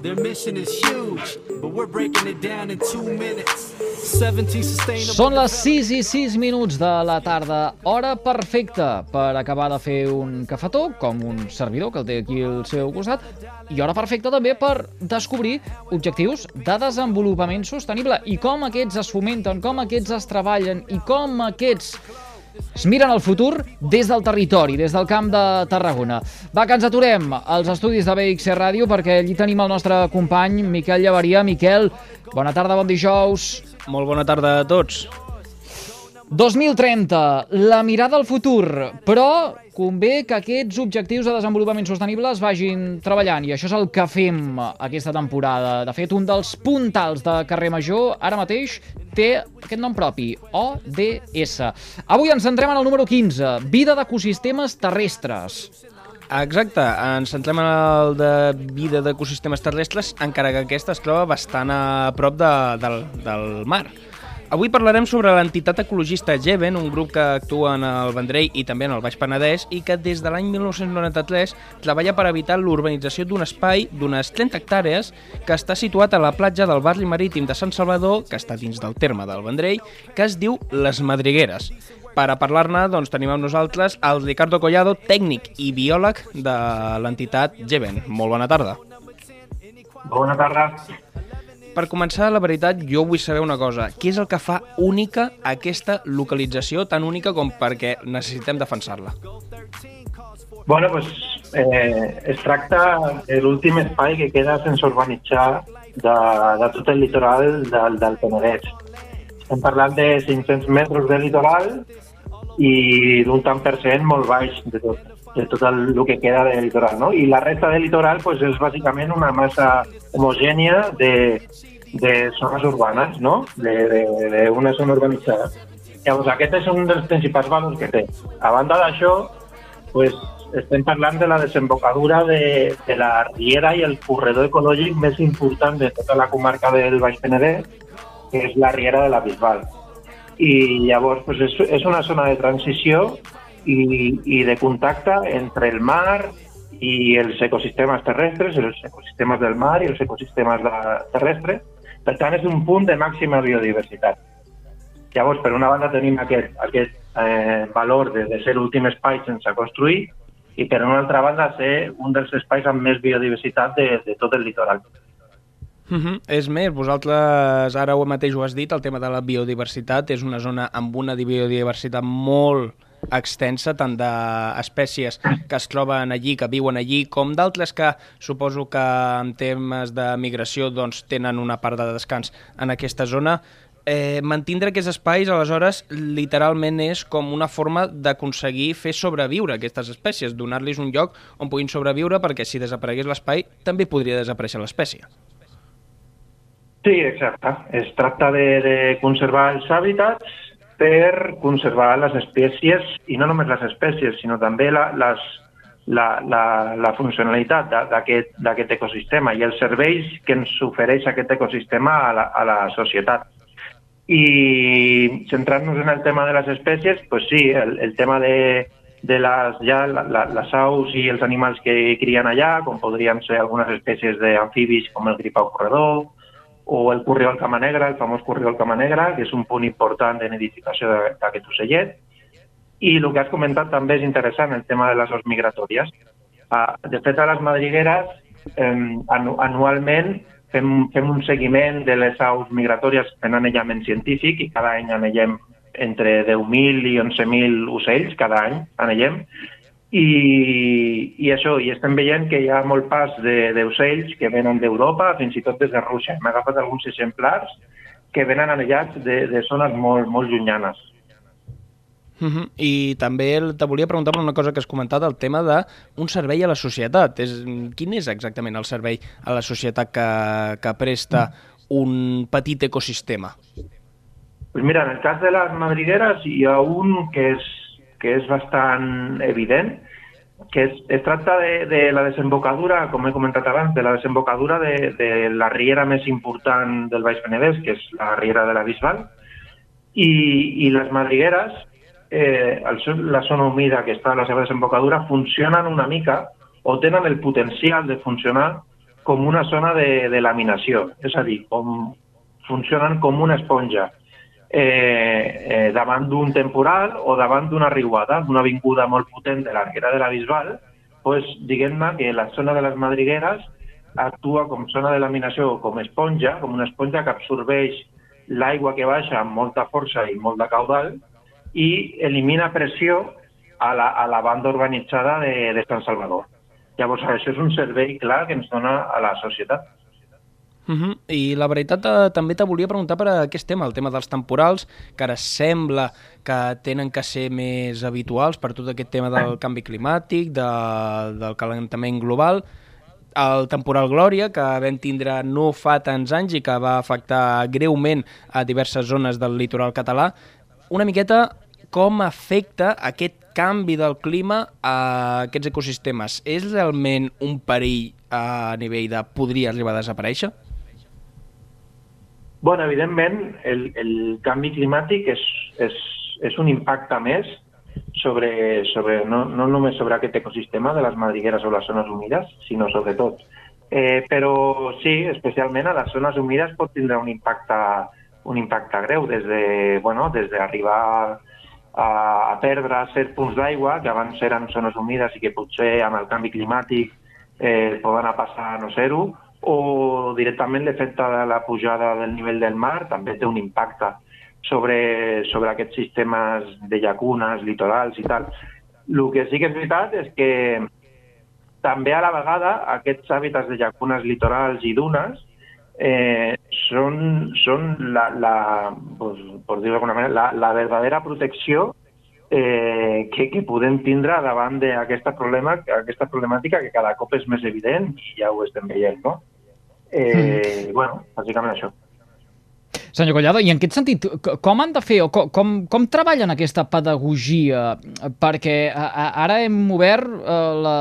Their mission is huge, but we're breaking it down in two minutes. 70 sustainable... Són les 6 i 6 minuts de la tarda, hora perfecta per acabar de fer un cafetó, com un servidor que el té aquí al seu costat, i hora perfecta també per descobrir objectius de desenvolupament sostenible i com aquests es fomenten, com aquests es treballen i com aquests es miren al futur des del territori, des del camp de Tarragona. Va, que ens aturem als estudis de BXC Ràdio perquè allí tenim el nostre company Miquel Llevaria. Miquel, bona tarda, bon dijous. Molt bona tarda a tots. 2030, la mirada al futur, però convé que aquests objectius de desenvolupament sostenible es vagin treballant i això és el que fem aquesta temporada. De fet, un dels puntals de carrer Major ara mateix té aquest nom propi, ODS. Avui ens centrem en el número 15, vida d'ecosistemes terrestres. Exacte, ens centrem en el de vida d'ecosistemes terrestres, encara que aquesta es troba bastant a prop de, del, del mar. Avui parlarem sobre l'entitat ecologista Geven, un grup que actua en el Vendrell i també en el Baix Penedès i que des de l'any 1993 treballa per evitar l'urbanització d'un espai d'unes 30 hectàrees que està situat a la platja del barri marítim de Sant Salvador, que està dins del terme del Vendrell, que es diu Les Madrigueres. Per a parlar-ne doncs, tenim amb nosaltres el Ricardo Collado, tècnic i biòleg de l'entitat Geven. Molt bona tarda. Bona tarda per començar, la veritat, jo vull saber una cosa. Què és el que fa única aquesta localització, tan única com perquè necessitem defensar-la? Bueno, pues, eh, es tracta de l'últim espai que queda sense urbanitzar de, de tot el litoral del, del Penedès. Estem parlant de 500 metres de litoral i d'un tant per cent molt baix de tot, de tot el, el que queda del litoral. No? I la resta del litoral pues, és bàsicament una massa homogènia de, de zones urbanes, no? d'una zona urbanitzada. Llavors, aquest és un dels principals valors que té. A banda d'això, pues, estem parlant de la desembocadura de, de la riera i el corredor ecològic més important de tota la comarca del Baix Penedès, que és la riera de la Bisbal. I llavors pues, és, és una zona de transició i, i de contacte entre el mar i els ecosistemes terrestres, els ecosistemes del mar i els ecosistemes terrestres, per tant, és un punt de màxima biodiversitat. Llavors, per una banda tenim aquest, aquest eh, valor de, de ser l'últim espai sense construir i per una altra banda ser un dels espais amb més biodiversitat de, de tot el litoral. Uh mhm. -huh. És més, vosaltres ara ho mateix ho has dit, el tema de la biodiversitat és una zona amb una biodiversitat molt extensa, tant d'espècies que es troben allí, que viuen allí, com d'altres que suposo que en temes de migració doncs, tenen una part de descans en aquesta zona. Eh, mantindre aquests espais, aleshores, literalment és com una forma d'aconseguir fer sobreviure aquestes espècies, donar-los un lloc on puguin sobreviure, perquè si desaparegués l'espai, també podria desaparèixer l'espècie. Sí, exacte. Es tracta de, de conservar els hàbitats per conservar les espècies, i no només les espècies, sinó també la, les, la, la, la funcionalitat d'aquest ecosistema i els serveis que ens ofereix aquest ecosistema a la, a la societat. I centrant-nos en el tema de les espècies, pues sí, el, el tema de, de les, ja, la, la, les aus i els animals que crien allà, com podrien ser algunes espècies d'amfibis com el gripau corredor, o el corriol cama negra, el famós corriol cama negra, que és un punt important de nidificació d'aquest ocellet. I el que has comentat també és interessant, el tema de les os migratòries. Ah, de fet, a les madrigueres, anualment fem, fem un seguiment de les aus migratòries en anellament científic i cada any anellem entre 10.000 i 11.000 ocells, cada any anellem, i, i això, i estem veient que hi ha molt pas d'ocells que venen d'Europa, fins i tot des de Rússia. Hem agafat alguns exemplars que venen anellats de, de zones molt, molt llunyanes. Uh -huh. I també te volia preguntar per una cosa que has comentat, el tema d'un servei a la societat. És, quin és exactament el servei a la societat que, que presta un petit ecosistema? Pues mira, en el cas de les madrigueres hi ha un que és que és bastant evident, que es, es tracta de, de la desembocadura, com he comentat abans, de la desembocadura de, de la riera més important del Baix Penedès, que és la riera de la Bisbal, i, i les madrigueres, eh, el, la zona humida que està a la seva desembocadura, funcionen una mica o tenen el potencial de funcionar com una zona de, de laminació, és a dir, com, funcionen com una esponja eh, eh, davant d'un temporal o davant d'una riuada, d'una vinguda molt potent de l'arquera de la Bisbal, pues, diguem-ne que la zona de les madrigueres actua com zona de laminació, com esponja, com una esponja que absorbeix l'aigua que baixa amb molta força i molt de caudal i elimina pressió a la, a la banda urbanitzada de, de Sant Salvador. Llavors, això és un servei clar que ens dona a la societat. Uh -huh. I la veritat eh, també te volia preguntar per aquest tema, el tema dels temporals, que ara sembla que tenen que ser més habituals per tot aquest tema del canvi climàtic, de, del calentament global. El temporal Glòria, que vam tindre no fa tants anys i que va afectar greument a diverses zones del litoral català, una miqueta com afecta aquest canvi del clima a aquests ecosistemes. És realment un perill a nivell de podria arribar a desaparèixer? Bueno, evidentment, el, el canvi climàtic és, és, és un impacte més sobre, sobre no, no només sobre aquest ecosistema de les madrigueres o les zones humides, sinó sobre tot. Eh, però sí, especialment a les zones humides pot tindre un impacte, un impacte greu, des de, bueno, des d'arribar a, a perdre certs punts d'aigua que abans eren zones humides i que potser amb el canvi climàtic eh, poden passar a no ser-ho, o directament l'efecte de la pujada del nivell del mar també té un impacte sobre, sobre aquests sistemes de llacunes, litorals i tal. El que sí que és veritat és que també a la vegada aquests hàbitats de llacunes litorals i dunes eh, són, són la, la, pues, per dir manera, la, la verdadera protecció eh, que, que podem tindre davant d'aquesta problema, aquesta problemàtica que cada cop és més evident i ja ho estem veient, no? Eh, mm. Bueno, bàsicament això. Senyor Collado, i en aquest sentit, com han de fer o com, com, com treballen aquesta pedagogia? Perquè ara hem obert eh, la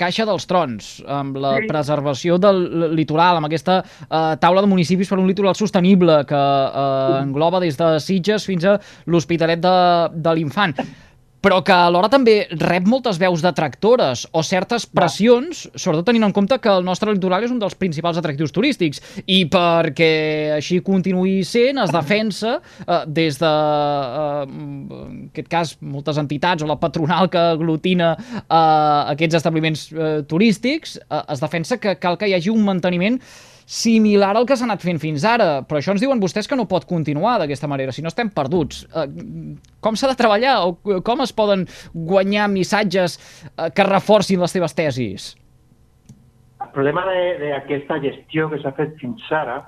caixa dels trons amb la sí. preservació del litoral, amb aquesta eh, taula de municipis per un litoral sostenible que eh, engloba des de Sitges fins a l'Hospitalet de, de l'Infant però que alhora també rep moltes veus detractores o certes pressions, sobretot tenint en compte que el nostre litoral és un dels principals atractius turístics. I perquè així continuï sent es defensa eh, des de, eh, en aquest cas, moltes entitats o la patronal que aglutina eh, aquests establiments eh, turístics, eh, es defensa que cal que hi hagi un manteniment similar al que s'ha anat fent fins ara, però això ens diuen vostès que no pot continuar d'aquesta manera, si no estem perduts. Eh, com s'ha de treballar o com es poden guanyar missatges eh, que reforcin les teves tesis? El problema d'aquesta gestió que s'ha fet fins ara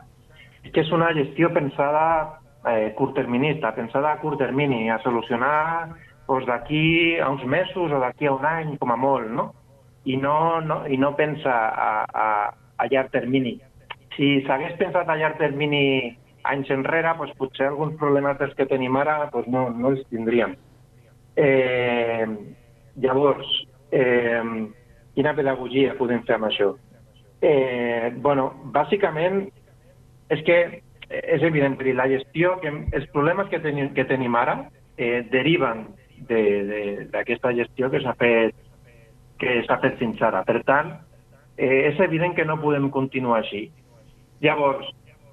és que és una gestió pensada eh, curtterminista, pensada a curt termini, a solucionar doncs, d'aquí a uns mesos o d'aquí a un any, com a molt, no? I no, no, i no pensa a, a, a llarg termini si s'hagués pensat a llarg termini anys enrere, doncs potser alguns problemes dels que tenim ara doncs no, no els tindríem. Eh, llavors, eh, quina pedagogia podem fer amb això? Eh, bueno, bàsicament és que és evident que la gestió, que els problemes que tenim, que tenim ara eh, deriven d'aquesta de, de, gestió que s'ha fet que s'ha fet fins ara. Per tant, eh, és evident que no podem continuar així. Llavors,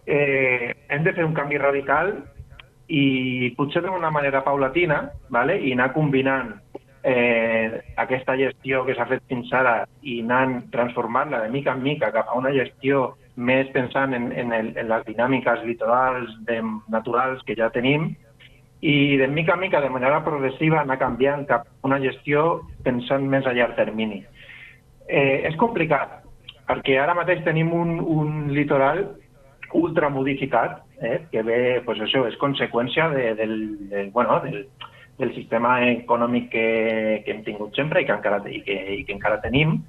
eh, hem de fer un canvi radical i potser d'una manera paulatina vale? i anar combinant eh, aquesta gestió que s'ha fet fins ara i anant transformant-la de mica en mica cap a una gestió més pensant en, en, el, en les dinàmiques litorals de, naturals que ja tenim i de mica en mica, de manera progressiva, anar canviant cap a una gestió pensant més a llarg termini. Eh, és complicat, perquè ara mateix tenim un, un litoral ultramodificat, eh, que ve, pues això, és conseqüència de, del, de, bueno, del, del sistema econòmic que, que hem tingut sempre i que encara, i que, i que encara tenim,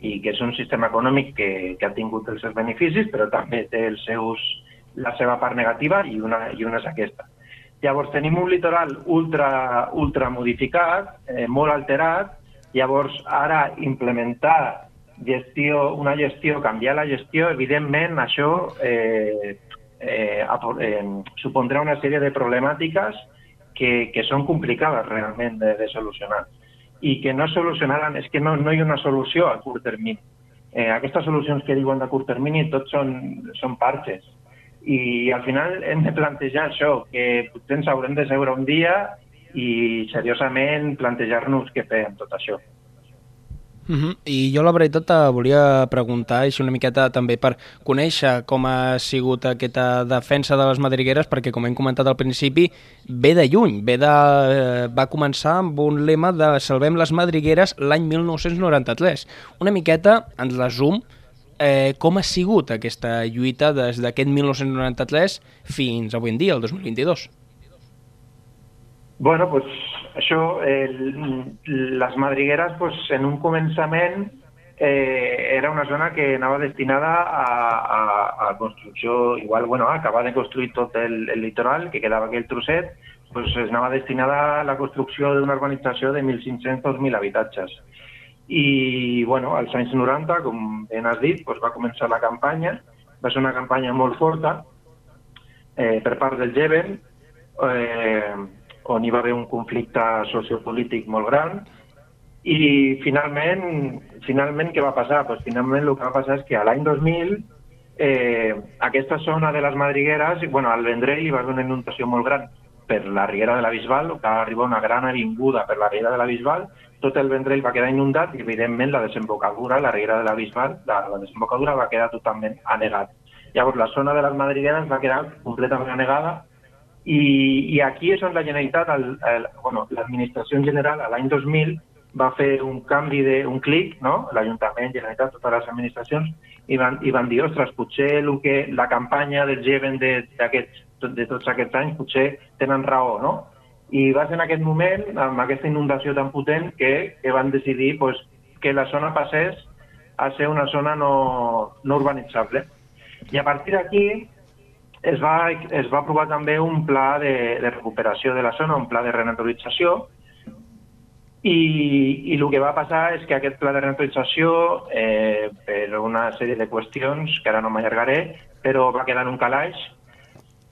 i que és un sistema econòmic que, que ha tingut els seus beneficis, però també té els seus, la seva part negativa i una, i una és aquesta. Llavors tenim un litoral ultra, ultra modificat, eh, molt alterat, Llavors, ara implementar gestió, una gestió, canviar la gestió, evidentment això eh, eh, eh, supondrà una sèrie de problemàtiques que, que són complicades realment de, de solucionar i que no solucionaran, és que no, no hi ha una solució a curt termini. Eh, aquestes solucions que diuen de curt termini tot són, són parxes i al final hem de plantejar això, que potser ens haurem de seure un dia i seriosament plantejar-nos què fer amb tot això. Uh -huh. I jo la veritat te volia preguntar, així una miqueta també per conèixer com ha sigut aquesta defensa de les madrigueres, perquè com hem comentat al principi, ve de lluny, ve de, eh, va començar amb un lema de Salvem les madrigueres l'any 1993. Una miqueta, en resum, eh, com ha sigut aquesta lluita des d'aquest 1993 fins avui en dia, el 2022? Bueno, pues això, el, les madrigueres, pues, en un començament eh, era una zona que anava destinada a, a, a construcció, igual, bueno, acabar de construir tot el, el litoral, que quedava aquell trosset, pues, anava destinada a la construcció d'una urbanització de 1.500-2.000 habitatges. I, bueno, als anys 90, com ben has dit, pues, va començar la campanya, va ser una campanya molt forta eh, per part del Jeven, eh, on hi va haver un conflicte sociopolític molt gran i finalment, finalment què va passar? Pues finalment el que va passar és que l'any 2000 eh, aquesta zona de les Madrigueres, bueno, al Vendrell hi va haver una inundació molt gran per la Riera de la Bisbal, que va arribar una gran avinguda per la Riera de la Bisbal, tot el Vendrell va quedar inundat i, evidentment, la desembocadura, la Riera de la Bisbal, la, la desembocadura va quedar totalment anegat. Llavors, la zona de les Madrigueres va quedar completament anegada i, i aquí és on la Generalitat, el, bueno, l'administració en general, l'any 2000, va fer un canvi de un clic, no? l'Ajuntament, Generalitat, totes les administracions, i van, i van dir, ostres, potser el que, la campanya del Geven de, de, de tots aquests anys potser tenen raó, no? I va ser en aquest moment, amb aquesta inundació tan potent, que, que van decidir pues, que la zona passés a ser una zona no, no urbanitzable. I a partir d'aquí es va, es va aprovar també un pla de, de recuperació de la zona, un pla de renaturalització, i, i el que va passar és que aquest pla de renaturalització, eh, per una sèrie de qüestions, que ara no m'allargaré, però va quedar en un calaix,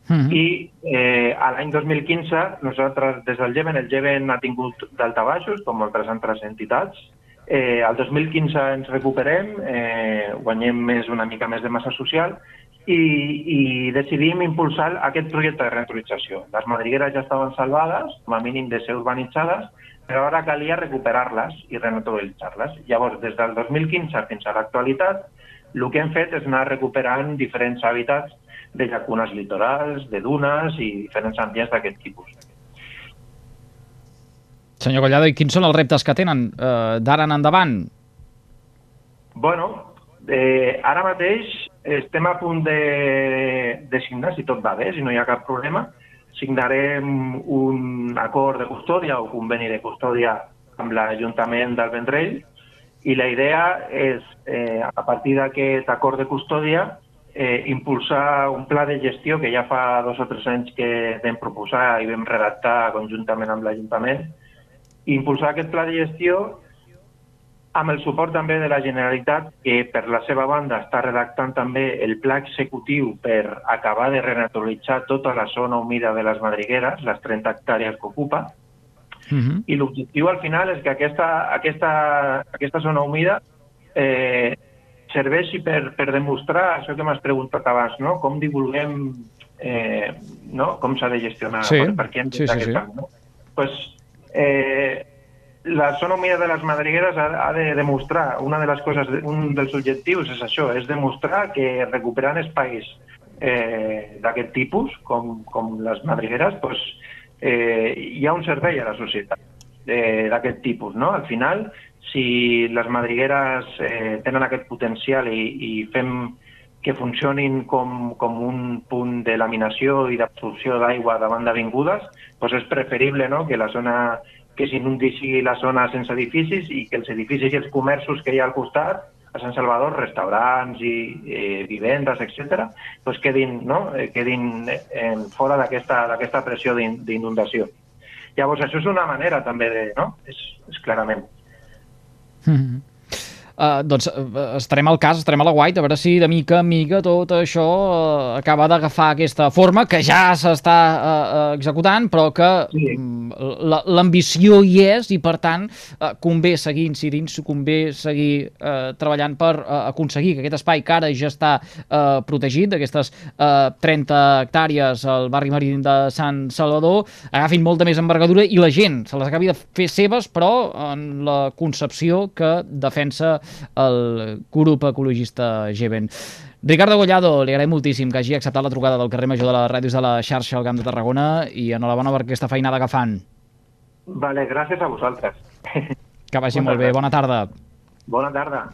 mm -hmm. i eh, a l'any 2015 nosaltres des del Geven, el Geven ha tingut daltabaixos, com moltes altres entitats, eh, el 2015 ens recuperem, eh, guanyem més una mica més de massa social i, i decidim impulsar aquest projecte de reutilització. Les madrigueres ja estaven salvades, com a mínim de ser urbanitzades, però ara calia recuperar-les i renaturalitzar-les. Llavors, des del 2015 fins a l'actualitat, el que hem fet és anar recuperant diferents hàbitats de llacunes litorals, de dunes i diferents ambients d'aquest tipus. Senyor Collado, i quins són els reptes que tenen eh, d'ara en endavant? Bueno, eh, ara mateix estem a punt de, de signar, si tot va bé, si no hi ha cap problema, signarem un acord de custòdia o conveni de custòdia amb l'Ajuntament del Vendrell i la idea és, eh, a partir d'aquest acord de custòdia, eh, impulsar un pla de gestió que ja fa dos o tres anys que vam proposar i vam redactar conjuntament amb l'Ajuntament, impulsar aquest pla de gestió amb el suport també de la Generalitat, que per la seva banda està redactant també el pla executiu per acabar de renaturalitzar tota la zona humida de les Madrigueres, les 30 hectàrees que ocupa, uh mhm. -huh. i l'objectiu al final és que aquesta, aquesta, aquesta zona humida eh, serveixi per, per demostrar això que m'has preguntat abans, no? com divulguem eh, no? com s'ha de gestionar, sí. per, per què hem de sí, sí, sí. no? pues, eh, la zona humida de les madrigueres ha, ha de demostrar, una de les coses, un dels objectius és això, és demostrar que recuperant espais eh, d'aquest tipus, com, com les madrigueres, pues, eh, hi ha un servei a la societat eh, d'aquest tipus. No? Al final, si les madrigueres eh, tenen aquest potencial i, i fem que funcionin com, com un punt de laminació i d'absorció d'aigua davant d'avingudes, doncs és preferible no? que la zona que s'inundi sigui la zona sense edificis i que els edificis i els comerços que hi ha al costat, a Sant Salvador, restaurants i eh, vivendes, etc., doncs quedin, no? eh, quedin eh, fora d'aquesta pressió d'inundació. Llavors, això és una manera també de... No? És, és clarament. Mm -hmm. Uh, doncs uh, estarem al cas, estarem a la guaita, a veure si de mica en mica tot això uh, acaba d'agafar aquesta forma, que ja s'està uh, uh, executant, però que sí. Mm, l'ambició hi és i, per tant, uh, convé seguir incidint, convé seguir uh, treballant per uh, aconseguir que aquest espai que ara ja està uh, protegit, d'aquestes uh, 30 hectàrees al barri marítim de Sant Salvador, agafin molta més envergadura i la gent se les acabi de fer seves, però en la concepció que defensa el grup ecologista Geven. Ricardo Gollado, li agraïm moltíssim que hagi acceptat la trucada del carrer Major de les ràdios de la xarxa al Camp de Tarragona i enhorabona per aquesta feinada que fan. Vale, gràcies a vosaltres. Que vagi bona molt bé. Bona tarda. Bona tarda.